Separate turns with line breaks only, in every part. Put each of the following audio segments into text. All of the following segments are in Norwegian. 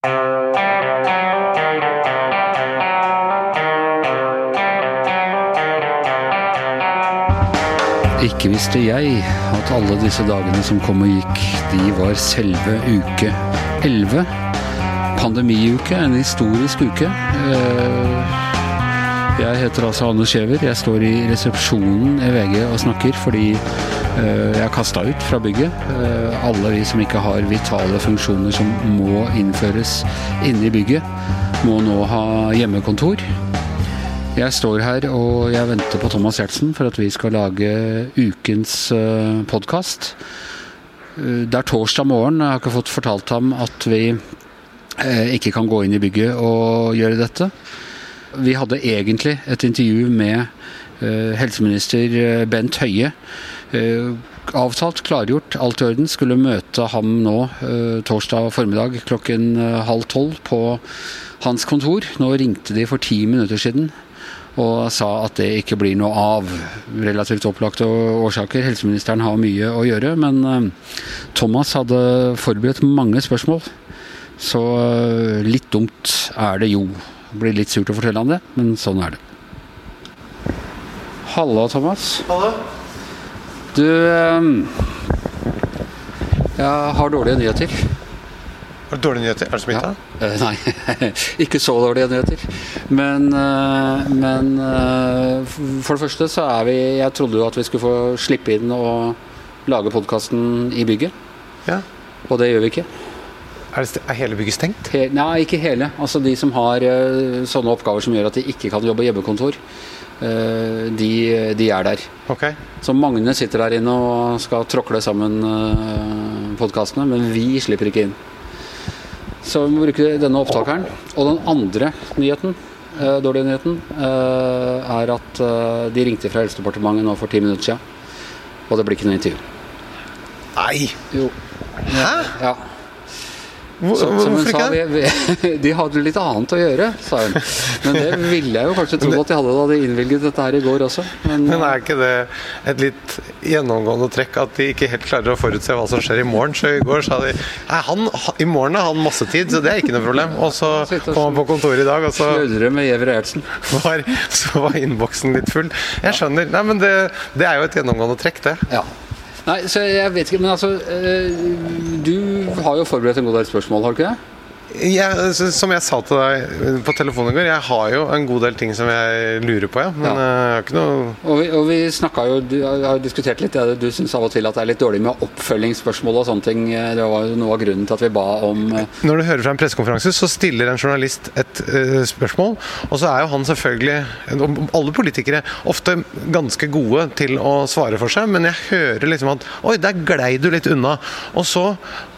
Ikke visste jeg at alle disse dagene som kom og gikk, de var selve uke 11. Pandemiuke, en historisk uke. Eh, Jeg heter altså Anne Skjever. Jeg står i resepsjonen i VG og snakker fordi jeg er kasta ut fra bygget. Eh, Alle vi som ikke har vitale funksjoner som må innføres inne i bygget, må nå ha hjemmekontor. Jeg står her og jeg venter på Thomas Gjertsen for at vi skal lage ukens podkast. Det er torsdag morgen, jeg har ikke fått fortalt ham at vi eh, ikke kan gå inn i bygget og gjøre dette. Vi hadde egentlig et intervju med eh, helseminister eh, Bent Høie. Eh, avtalt, klargjort, alt i orden. Skulle møte ham nå eh, torsdag formiddag klokken eh, halv tolv på hans kontor. Nå ringte de for ti minutter siden og sa at det ikke blir noe av. Relativt opplagte årsaker. Helseministeren har mye å gjøre, men eh, Thomas hadde forberedt mange spørsmål. Så eh, litt dumt er det jo. Det blir litt surt å fortelle han det, men sånn er det. Halla, Thomas.
Hallo?
Du eh, Jeg har dårlige nyheter.
Har du dårlige nyheter? Er du smitta?
Eh, nei, ikke så dårlige nyheter. Men, eh, men eh, for det første så er vi Jeg trodde jo at vi skulle få slippe inn og lage podkasten i bygget.
Ja.
Og det gjør vi ikke.
Er, det er hele bygget stengt?
He nei, ikke hele. Altså de som har sånne oppgaver som gjør at de ikke kan jobbe hjemmekontor, de, de er der.
Okay.
Så Magne sitter der inne og skal tråkle sammen uh, podkastene, men vi slipper ikke inn. Så vi må bruke denne opptakeren. Og den andre nyheten, eh, dårlige nyheten, eh, er at eh, de ringte fra Helsedepartementet nå for ti minutter siden. Og det blir ikke noe intervju.
Nei!
Jo.
Hæ?
Ja.
Hvor,
Så, som hun
hvorfor
sa,
ikke
vi, vi, de hadde litt annet å gjøre, sa hun. Men det ville jeg jo kanskje tro at de hadde da de innvilget dette her i går også. Men,
Men er ikke det et litt gjennomgående trekk at de ikke helt klarer å forutse hva som skjer i morgen? Så i går sa de han, i morgen har han masse tid, så det er ikke noe problem. Og så kom han på kontoret i dag, og så
med
var, så var innboksen litt full. Jeg skjønner. Nei, men det, det er jo et gjennomgående trekk, det.
Ja. Nei, så jeg vet ikke, men altså eh, Du har jo forberedt en god del spørsmål, har du ikke det?
Jeg, som jeg sa til deg på telefonen i går, jeg har jo en god del ting som jeg lurer på, ja. Men
Ja.
eh, jeg har ikke noe
Og vi, og vi jo Du har diskutert litt det. Du syns av og til at det er litt dårlig med oppfølgingsspørsmål og sånne ting. Det var jo noe av grunnen til at vi ba om eh,
Når du hører fra en pressekonferanse, så stiller en journalist et uh, spørsmål, og så er jo han selvfølgelig, alle politikere, ofte ganske gode til å svare for seg, men jeg hører liksom at Oi, der glei du litt unna. Og så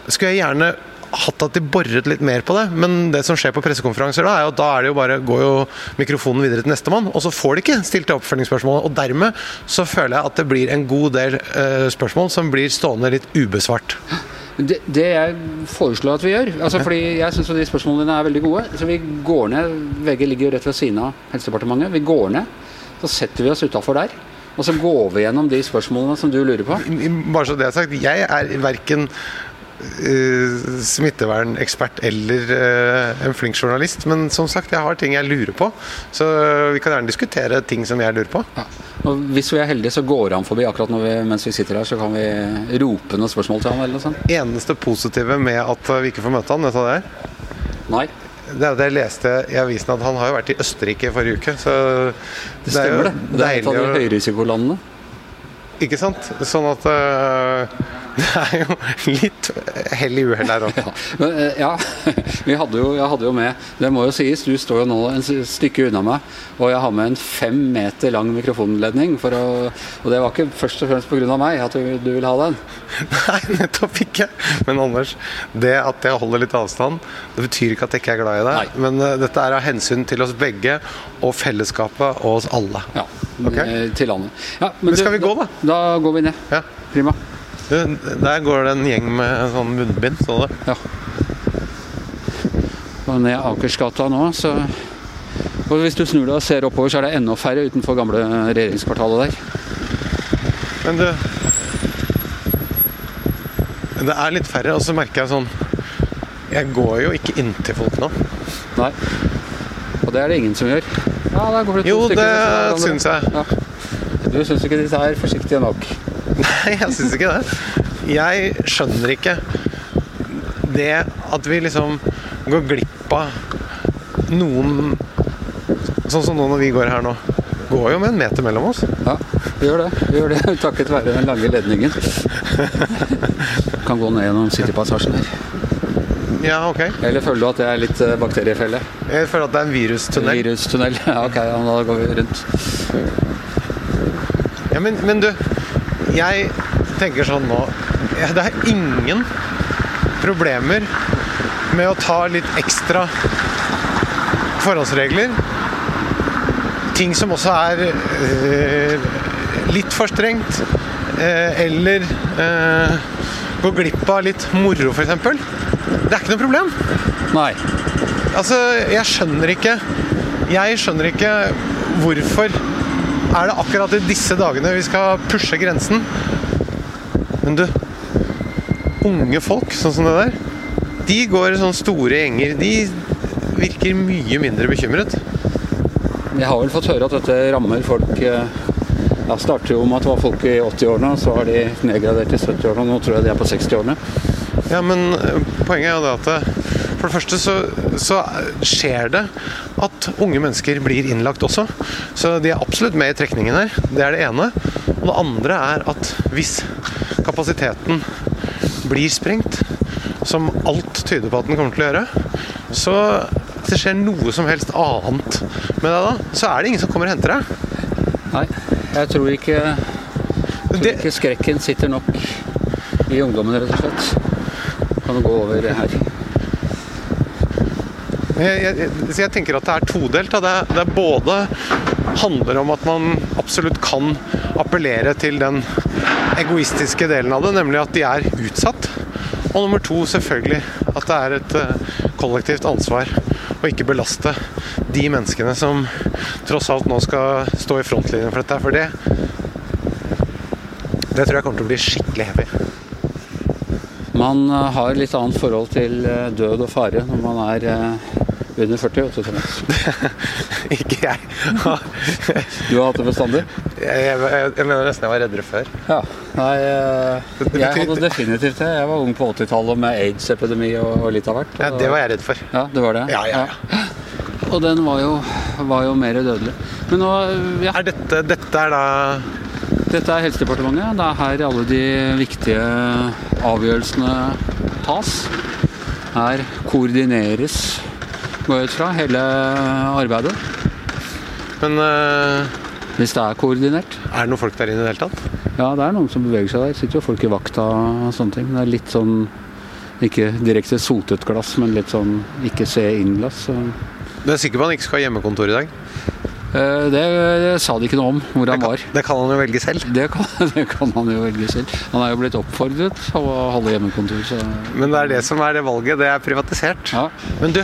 skulle jeg gjerne hatt at de boret litt mer på det, men det som skjer på pressekonferanser da, er jo at da er det jo bare, går jo mikrofonen videre til nestemann, og så får de ikke stilt det oppfølgingsspørsmålet. Og dermed så føler jeg at det blir en god del uh, spørsmål som blir stående litt ubesvart.
Det, det jeg foreslår at vi gjør altså fordi Jeg syns de spørsmålene dine er veldig gode. Så vi går ned VG ligger jo rett ved siden av Helsedepartementet. Vi går ned, så setter vi oss utafor der. Og så går vi gjennom de spørsmålene som du lurer på.
Bare så det er sagt, jeg er verken smittevernekspert eller eh, en flink journalist, men som sagt, jeg har ting jeg lurer på. Så vi kan gjerne diskutere ting som jeg lurer på.
Ja. Og hvis vi er heldige, så går han forbi akkurat når vi, mens vi sitter her. Så kan vi rope noen spørsmål til han eller noe sånt.
Eneste positive med at vi ikke får møte han, vet du hva det er?
Nei,
Det er det jeg leste i avisen at han har jo vært i Østerrike forrige uke, så
det stemmer det. Det er et av de høyrisikolandene.
Ikke sant? Sånn at øh, det er jo litt hell i uhell her òg.
Ja, men, eh, ja. Vi hadde jo, jeg hadde jo med Det må jo sies, du står jo nå en stykke unna meg, og jeg har med en fem meter lang mikrofonledning. For å, og det var ikke først og fremst pga. meg at du, du vil ha den.
Nei, nettopp ikke. Men Anders, det at jeg holder litt avstand, det betyr ikke at jeg ikke er glad i deg. Men uh, dette er av hensyn til oss begge og fellesskapet og oss alle.
Ja,
Ok.
eh, til landet. Ja,
Men skal vi gå, da?
Da går vi ned.
Ja.
Prima.
Du, der går det en gjeng med sånn munnbind, så du?
Ja. Og ned Akersgata nå, så Og hvis du snur deg og ser oppover, så er det enda færre utenfor gamle regjeringskvartalet der.
Men du Det er litt færre, og så merker jeg sånn Jeg går jo ikke inntil folk nå.
Nei. Og det er det ingen som gjør. Ja, der går det to
Jo,
stykker
det
av hverandre.
syns jeg.
Ja. Du syns ikke disse er forsiktige nok?
Nei, jeg syns ikke det. Jeg skjønner ikke det at vi liksom går glipp av noen Sånn som nå når vi går her nå. Går jo med en meter mellom oss.
Ja, vi gjør det. Vi gjør det takket være den lange ledningen. Kan gå ned gjennom Citypassasjen her.
Ja, ok.
Eller føler du at det er litt eh, bakteriefelle?
Jeg føler at det er en virustunnel.
Virustunnel. Ja, ok, ja, da går vi rundt.
Ja, men, men du, jeg tenker sånn nå Det er ingen problemer med å ta litt ekstra forholdsregler. Ting som også er eh, litt for strengt. eh, eller eh, gå glipp av litt moro, f.eks. Det er ikke noe problem.
Nei.
Altså, jeg skjønner ikke Jeg skjønner ikke hvorfor er det akkurat i disse dagene vi skal pushe grensen. Men du, unge folk sånn som det der, de går i sånne store gjenger. De virker mye mindre bekymret.
Jeg har vel fått høre at dette rammer folk Jeg Ja, starter jo med at det var folk i 80-årene, så har de nedgradert til 70-årene, og nå tror jeg de er på 60-årene.
Ja, men eh, poenget er jo det at for det første så, så skjer det at unge mennesker blir innlagt også. Så de er absolutt med i trekningen her. Det er det ene. Og det andre er at hvis kapasiteten blir sprengt, som alt tyder på at den kommer til å gjøre, så hvis det skjer noe som helst annet med deg da, så er det ingen som kommer og henter deg.
Nei, jeg tror ikke, jeg tror
Det-
ikke skrekken sitter nok i ungdommen, rett og slett. Kan det gå over her.
Jeg, jeg, jeg tenker at det er todelt. Det, det både handler om at man absolutt kan appellere til den egoistiske delen av det, nemlig at de er utsatt. Og nummer to selvfølgelig at det er et eh, kollektivt ansvar å ikke belaste de menneskene som tross alt nå skal stå i frontlinjen for dette. For det Det tror jeg kommer til å bli skikkelig heavy.
Man eh, har litt annet forhold til eh, død og fare når man er under 40, vet du, Thomas.
ikke jeg.
Du har hatt det bestandig?
jeg, jeg, jeg mener nesten jeg var reddere før.
Ja. Nei, eh, jeg hadde definitivt det. Jeg var ung på 80-tallet med aids-epidemi og, og litt av hvert.
Ja, det var jeg redd for.
Ja, det var det?
Ja, ja,
Og den var jo, var jo mer dødelig. Men nå, ja,
Er dette, dette er da
dette er Helsedepartementet. Det er her alle de viktige avgjørelsene tas. Her koordineres, går jeg ut fra, hele arbeidet.
Men uh,
Hvis det er koordinert.
er det noen folk der inne i det hele tatt?
Ja, det er noen som beveger seg der. Sitter jo folk i vakta og sånne ting. Det er litt sånn ikke direkte sotet glass, men litt sånn ikke se inn-glass. så-
Du er sikker på han ikke skal ha hjemmekontor i dag?
Eh, Det, det sa de ikke noe om hvor han var.
Det kan han jo velge selv.
Det kan, det kan han jo velge selv. Han er jo blitt oppfordret å holde hjemmekontor, så
Men det er det som er det valget. Det er privatisert.
ja.
Men du,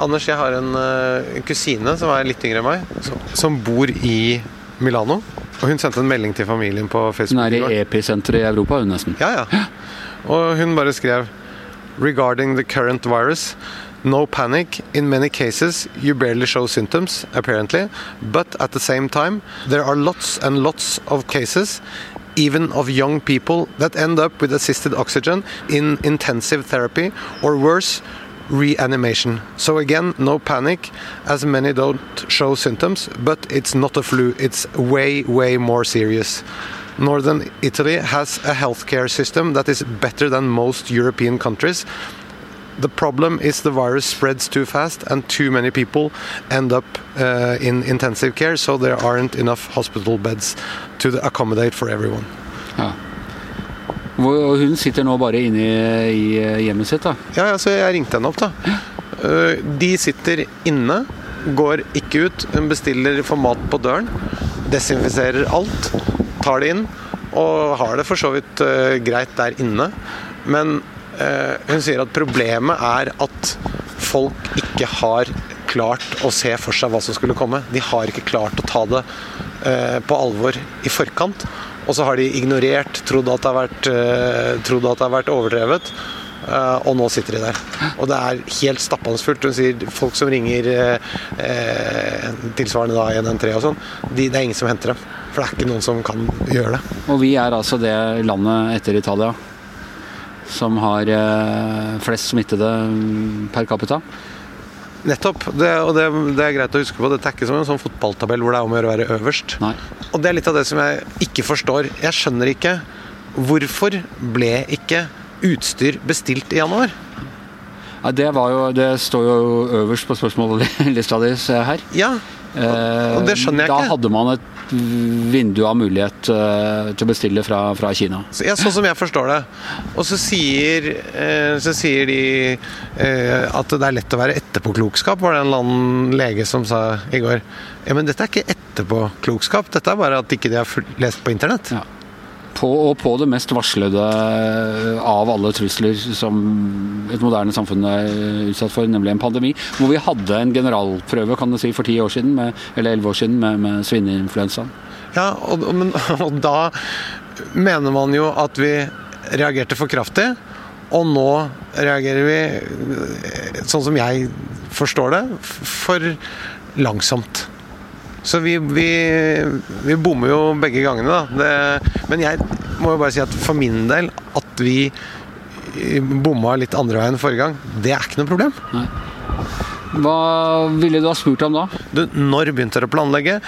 Anders, jeg har en, uh, kusine som er litt yngre enn meg, som, som bor i Milano. Og hun sendte en melding til familien på Facebook.
Hun er
i
episenteret i Europa, hun nesten.
Ja, ja. Og hun bare skrev Regarding the current virus No panic. In many cases, you barely show symptoms, apparently. But at the same time, there are lots and lots of cases, even of young people, that end up with assisted oxygen in intensive therapy or worse, reanimation. So again, no panic, as many don't show symptoms, but it's not a flu. It's way, way more serious. Northern Italy has a healthcare system that is better than most European countries. The problem is the virus spreads too fast and too many people end up uh, in intensive care, so there aren't enough hospital beds to accommodate for everyone.
Og hun sitter nå bare inne i, hjemmet sitt, da.
Ja, ja, så jeg ringte henne opp, da. Uh, De sitter inne, går ikke ut. Hun bestiller for mat på døren, desinfiserer alt, tar det inn, og har det for så vidt uh, greit der inne. Men uh, hun sier at problemet er at folk ikke har klart å se for seg hva som skulle komme. De har ikke klart å ta det på alvor i forkant. Og så har de ignorert, trodd at det har vært, uh, trodd at det har vært overdrevet. Uh, og nå sitter de der. Og det er helt stappende fullt. Hun sier folk som ringer eh, eh, tilsvarende da 113 og sånn, de, det er ingen som henter dem. For det er ikke noen som kan gjøre det.
Og vi er altså det landet etter Italia som har eh, flest smittede mm, per capita.
Nettopp. Det, og det, det er greit å huske på. Dette er ikke som en sånn fotballtabell hvor det er om å gjøre å være øverst.
Nei.
Og det er litt av det som jeg ikke forstår. Jeg skjønner ikke hvorfor ble ikke utstyr bestilt i januar?
Ja, det, var jo, det står jo øverst på spørsmålslista di her.
Ja,
Eh,
og det skjønner jeg
da
ikke.
hadde man et vindu av mulighet eh, til å bestille fra, fra Kina.
Så, ja, sånn som jeg forstår det. Og så sier, eh, så sier de eh, at det er lett å være etterpåklokskap, var det en eller annen lege som sa i går. Ja, Men dette er ikke etterpåklokskap, dette er bare at ikke de har lest på internett.
Ja. På, og på det mest varslede av alle trusler som et moderne samfunn er utsatt for, nemlig en pandemi. Hvor vi hadde en generalprøve kan du si, for ti år siden, med, eller elleve år siden med, med svineinfluensaen.
Ja, og, men, og da mener man jo at vi reagerte for kraftig, og nå reagerer vi, eh, sånn som jeg forstår det, for langsomt. Så vi, vi, vi bommer jo begge gangene, da. Det, men jeg må jo bare si at for min del, at vi eh, bomma litt andre veien forrige gang, det er ikke noe problem.
Hva ville du ha spurt om da?
Du, når begynte dere å planlegge?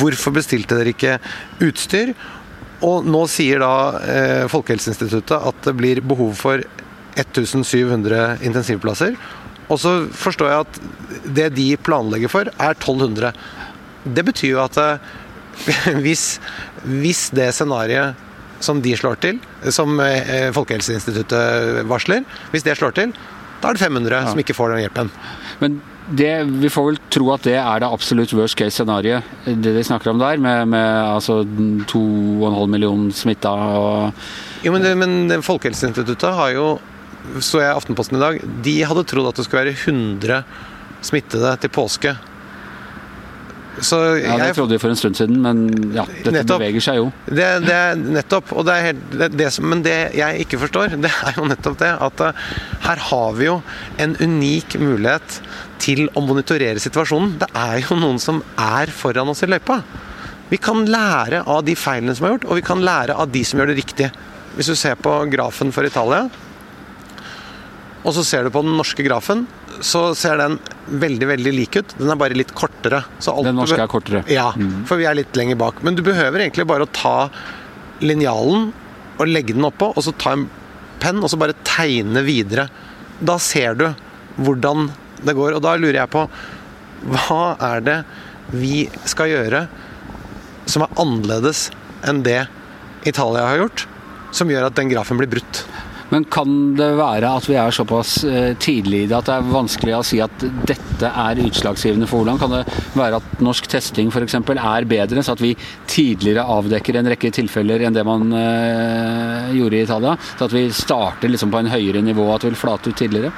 Hvorfor bestilte dere ikke utstyr? Og nå sier da eh, Folkehelseinstituttet at det blir behov for 1700 intensivplasser. Og så forstår jeg at det de planlegger for, er 1200. Det betyr jo at eh, hvis, hvis det scenarioet som de slår til, som eh, Folkehelseinstituttet varsler, hvis det slår til, da er det 500 som ikke får den hjelpen.
Men det, vi får vel tro at det er det absolutt worst case scenarioet, det de snakker om der, med, med altså 2,5 millioner smitta og
Jo, men, men Folkehelseinstituttet har jo Så jeg Aftenposten i dag De hadde trodd at det skulle være 100 smittede til påske. Så
Ja, det trodde vi for en stund siden, men ja, dette
Nettopp.
beveger seg jo.
det, det nettopp. Og det er helt, det, det som, men det jeg ikke forstår, det er jo nettopp det at eh, her har vi jo en unik mulighet til å monitorere situasjonen. Det er jo noen som er foran oss i løypa. Vi kan lære av de feilene som er gjort, og vi kan lære av de som gjør det riktig. Hvis du ser på grafen for Italia, og så ser du på den norske grafen, så ser den veldig veldig lik ut. Den er bare litt kortere.
Den norske er kortere.
Ja, for vi er litt lenger bak. Men du behøver egentlig bare å ta linjalen og legge den oppå, og så ta en penn og så bare tegne videre. Da ser du hvordan det går. Og da lurer jeg på hva er det vi skal gjøre som er annerledes enn det Italia har gjort, som gjør at den grafen blir brutt?
Men kan det være at vi er såpass eh, tidlig i det at det er vanskelig å si at dette er utslagsgivende for hvordan? Kan det være at norsk testing f.eks. er bedre, så at vi tidligere avdekker en rekke tilfeller enn det man eh, gjorde i Italia? Så at vi starter liksom på en høyere nivå, at det vil flate ut tidligere?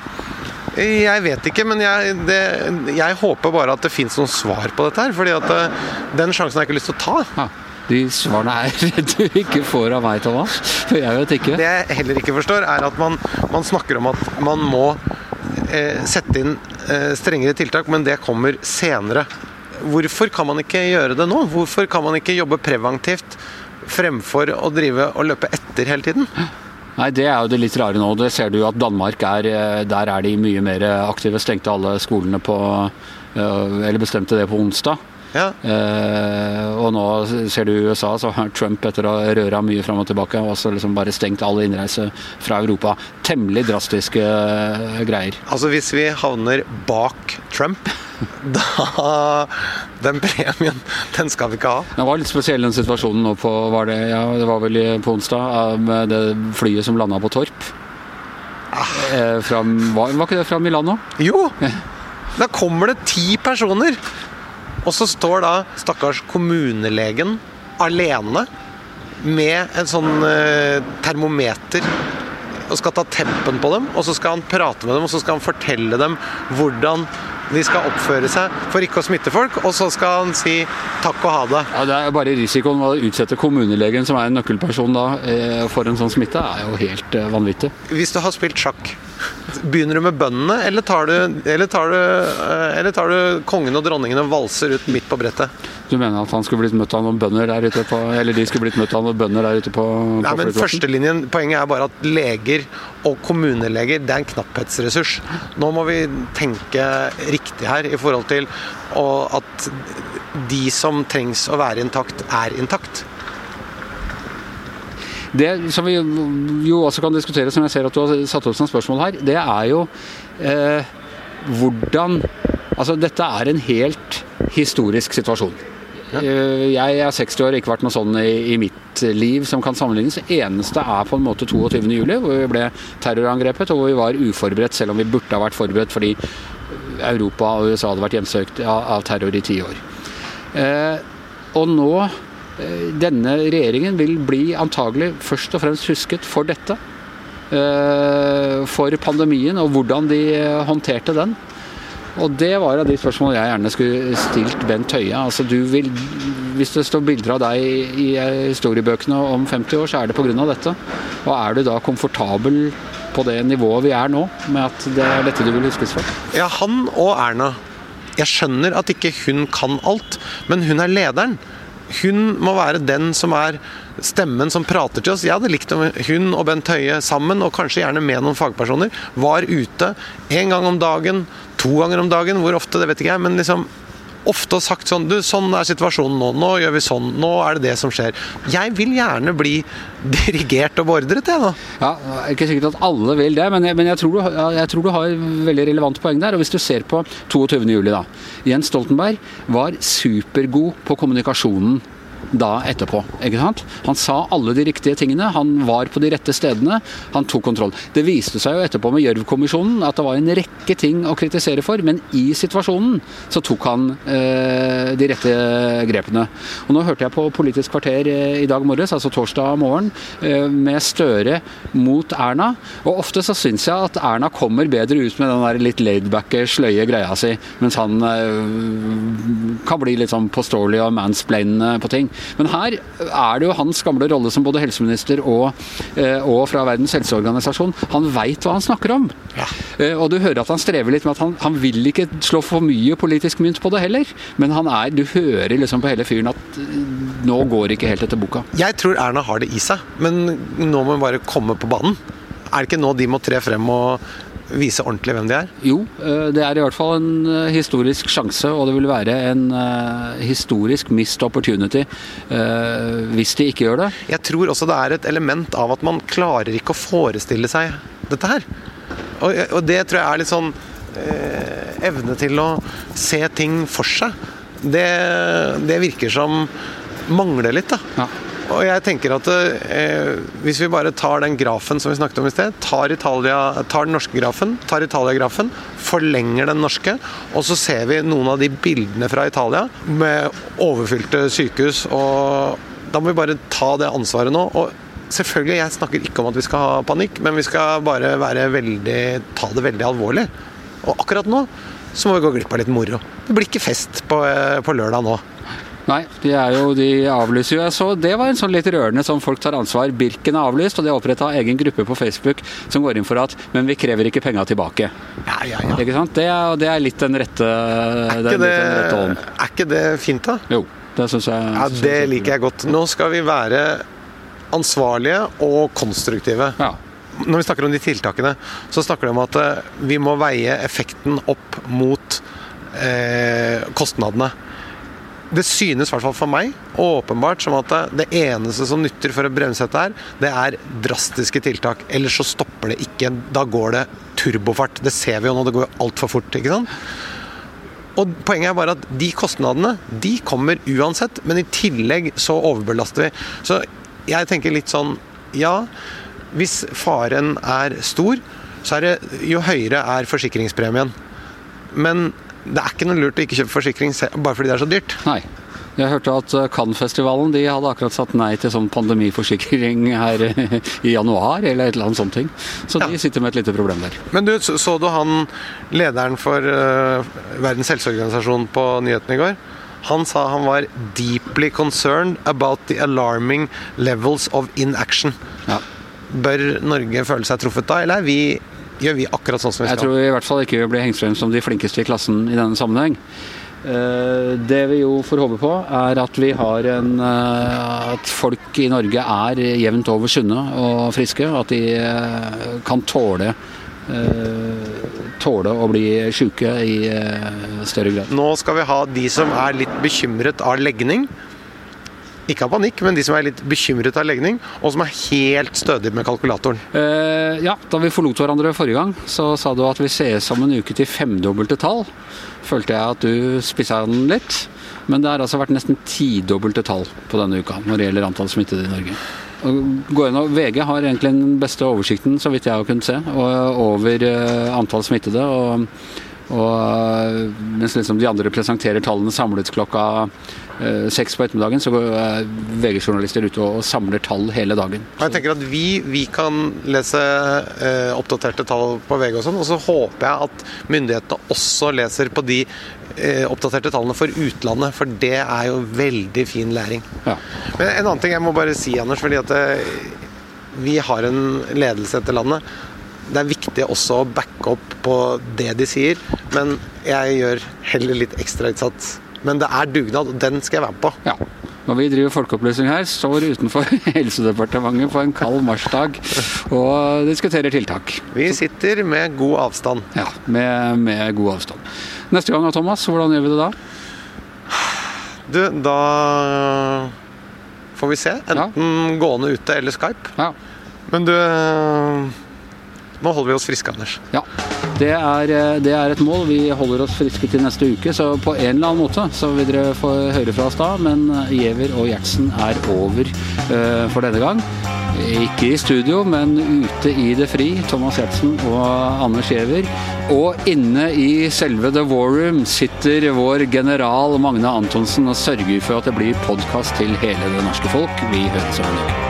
Jeg vet ikke, men jeg, det, jeg håper bare at det fins noen svar på dette her. fordi at eh, den sjansen har jeg ikke lyst til å ta.
Ja, de svarene her du ikke får av meg, Thomas. For jeg vet ikke.
Det jeg heller ikke forstår, er at man, man snakker om at man må eh, sette inn eh, strengere tiltak, men det kommer senere. Hvorfor kan man ikke gjøre det nå? Hvorfor kan man ikke jobbe preventivt fremfor å drive og løpe etter hele tiden?
Nei, Det er jo det litt rare nå. Det ser du at Danmark er eh, Der er de mye mer aktive. Stengte alle skolene på eh, Eller bestemte det på onsdag.
Ja,
Eh, og nå ser du i USA, så har Trump etter å ha røra mye fram og tilbake, også liksom bare stengt all innreise fra Europa. Temmelig drastiske eh, greier.
altså Hvis vi havner bak Trump, da Den premien, den skal vi ikke ha.
Det var litt spesiell den situasjonen nå på var det, ja, det var vel på onsdag, eh, med det flyet som landa på Torp. Eh, fra, var, var ikke det fra Milano?
Jo! Da kommer det ti personer. Og så står da stakkars kommunelegen alene med en sånn eh, termometer og skal ta tempen på dem. Og så skal han prate med dem og så skal han fortelle dem hvordan de skal oppføre seg for ikke å smitte folk, og så skal han si takk og ha det.
Ja, det er bare Risikoen ved å utsette kommunelegen, som er en nøkkelperson da, eh, for en sånn smitte, er jo helt eh, vanvittig.
Hvis du har spilt sjakk, begynner du med bøndene, eller tar du, eller tar du, eh, eller tar du kongen og dronningen og valser ut midt på brettet?
Du mener at han skulle blitt møtt av noen bønder der ute på Eller de skulle blitt møtt av noen bønder der ute på, på
Nei, men førstelinjen, Poenget er bare at leger og kommuneleger det er en knapphetsressurs. Nå må vi tenke riktig her i forhold til at de som trengs å være intakt, er intakt.
Det som vi jo også kan diskutere, som jeg ser at du har satt opp som spørsmål her, det er jo eh, hvordan Altså, dette er en helt historisk situasjon. Ja. Jeg er 60 år, ikke vært noe sånn i, i mitt liv som kan sammenlignes. Det eneste er på en måte 22. juli, hvor vi ble terrorangrepet, og hvor vi var uforberedt, selv om vi burde ha vært forberedt fordi Europa og USA hadde vært hjemsøkt av, av terror i ti år. Eh, og nå eh, Denne regjeringen vil bli antagelig først og fremst husket for dette. Eh, for pandemien og hvordan de eh, håndterte den. Og det var av de spørsmålene jeg gjerne skulle stilt Bent Høie. Altså du vil, hvis det står bilder av deg i historiebøkene om 50 år, så er det pga. dette. Og er du da komfortabel på det nivået vi er nå, med at det er dette du vil huskes for?
Ja, han og Erna. Jeg skjønner at ikke hun kan alt, men hun er lederen. Hun må være den som er stemmen som prater til oss. Jeg hadde likt om hun og Bent Høie sammen, og kanskje gjerne med noen fagpersoner, var ute en gang om dagen, to ganger om dagen, hvor ofte, det vet ikke jeg, men liksom ofte sagt sånn Du, sånn er situasjonen nå. Nå gjør vi sånn. Nå er det det som skjer. Jeg vil gjerne bli dirigert og beordret, jeg, da.
Ja, det er ikke sikkert at alle vil det, men jeg, men jeg, tror, du, jeg tror du har veldig relevant poeng der. Og hvis du ser på 22. juli, da. Jens Stoltenberg var supergod på kommunikasjonen da etterpå. ikke sant? Han sa alle de riktige tingene, han var på de rette stedene, han tok kontroll. Det viste seg jo etterpå med Gjørv-kommisjonen at det var en rekke ting å kritisere for, men i situasjonen så tok han eh, de rette grepene. Og Nå hørte jeg på Politisk kvarter eh, i dag morges, altså torsdag morgen, eh, med Støre mot Erna, og ofte så syns jeg at Erna kommer bedre ut med den der litt laidbacke, sløye greia si, mens han eh, kan bli litt sånn påståelig og mansplainende på ting. Men her er det jo hans gamle rolle som både helseminister og, eh, og fra Verdens helseorganisasjon. Han veit hva han snakker om.
Ja.
Eh, Og du hører at han strever litt med at han, han vil ikke slå for mye politisk mynt på det heller. Men han er, du hører liksom på hele fyren at eh, nå går det ikke helt etter boka.
Jeg tror Erna har det i seg, men nå må hun bare komme på banen. Er det ikke nå de må tre frem og vise ordentlig hvem de er?
Jo, eh, det er i hvert fall en eh, historisk sjanse, og det vil være en eh, historisk missed opportunity hvis de ikke gjør det.
Jeg tror også det er et element av at man klarer ikke å forestille seg dette her. Og, og det tror jeg er litt sånn eh, evne til å se ting for seg. Det, det virker som mangler litt, da.
Ja.
Og jeg tenker at eh, hvis vi bare tar den grafen som vi snakket om i sted, tar, Italia, tar den norske grafen, tar Italia-grafen, forlenger den norske, og så ser vi noen av de bildene fra Italia med overfylte sykehus, og da må vi bare ta det ansvaret nå. og Selvfølgelig, Jeg snakker ikke om at vi skal ha panikk, men vi skal bare veldig, ta det veldig alvorlig. Og akkurat nå så må vi gå glipp av litt moro. Det blir ikke fest på, eh, på lørdag nå.
Nei, de er jo, de avlyser jo. Jeg så det var en sånn litt rørende som folk tar ansvar. Birken er avlyst, og de har oppretta egen gruppe på Facebook som går inn for at Men vi krever ikke penga tilbake.
Ja, ja, ja.
Ikke sant? Det er, det er litt den rette
Er
den,
det,
rette ånden.
er ikke det fint, da?
Jo, det syns jeg.
Ja, Det
jeg-
liker jeg godt. Nå skal vi være ansvarlige og konstruktive.
Ja.
Når vi snakker om de tiltakene, så snakker de om at eh, vi må veie effekten opp mot eh, kostnadene. Det synes i hvert fall for meg åpenbart som at det eneste som nytter for å bremse dette her, det er drastiske tiltak. Ellers så stopper det ikke. Da går det turbofart. Det ser vi jo nå, det går jo altfor fort. ikke sant? Og Poenget er bare at de kostnadene de kommer uansett, men i tillegg så overbelaster vi. Så jeg tenker litt sånn Ja, hvis faren er stor, så er det jo høyere er forsikringspremien. Men det er ikke noe lurt å ikke kjøpe forsikring bare fordi det er så dyrt.
Nei. Jeg hørte at eh, Cannes-festivalen de hadde akkurat satt nei til sånn pandemiforsikring her i januar, eller et eller annet sånt ting. Så de sitter med et lite problem der.
Men du, så du han lederen for uh, Verdens helseorganisasjon på nyhetene i går? Han sa han var 'deeply concerned about the alarming levels of inaction'.
Ja.
Bør Norge føle seg truffet da, eller er vi, gjør vi akkurat sånn som vi skal.
Jeg
tror
tror i hvert fall ikke vi blir hengt frem som de flinkeste i klassen i denne sammenheng. Eh, Det vi jo får håpe på, er at vi har en eh, At folk i Norge er jevnt over sunne og friske. At de eh, kan tåle eh, Tåle å bli sjuke i større grad.
Nå skal vi ha de som er litt bekymret av legning. Ikke av panikk, men de som er litt bekymret av legning, og som er helt stødig med kalkulatoren.
Eh, ja, da vi forlot hverandre forrige gang, så sa du at vi ses om en uke til femdobbelte tall. Følte jeg at du spissa den litt. Men det har altså vært nesten tidobbelte tall på denne uka når det gjelder antall smittede i Norge. VG har egentlig den beste oversikten, så vidt jeg har kunnet se, over eh, antall smittede. og og øh, mens liksom de andre presenterer tallene samlet klokka øh, seks på ettermiddagen, så går øh, VG-journalister ute og, samler tall hele dagen.
Jeg tenker at vi, vi kan lese eh, oppdaterte tall på VG og sånn, og så håper jeg at myndighetene også leser på de eh, oppdaterte tallene for utlandet, for det er jo veldig fin læring.
Ja.
Men en annen ting jeg må bare si, Anders, fordi at eh, vi har en ledelse etter landet. Det er viktig også å backe opp på det de sier, men jeg gjør heller litt ekstrainnsats. Men det er dugnad, og den skal jeg være med på.
Ja. Når vi driver folkeopplysning her, står utenfor Helsedepartementet på en kald marsdag og diskuterer tiltak.
Vi sitter med god avstand.
Ja, med, med god avstand. Neste gang, Thomas, hvordan gjør vi det da?
Du, da får vi se. Enten gående ute eller Skype.
Ja.
Men du Nå holder vi oss friske, Anders.
ja. Det er, eh, det er et mål. Vi holder oss friske til neste uke, så på en eller annen måte så vil dere få høre fra oss da. Men eh, Giæver og Gjertsen er over uh, for denne gang. Ikke i studio, men ute i det fri. Thomas Gjertsen og Anders Giæver. Og inne i selve The War Room sitter vår general Magne Antonsen og sørger for at det blir podkast til hele det norske folk. Vi høres om en uke.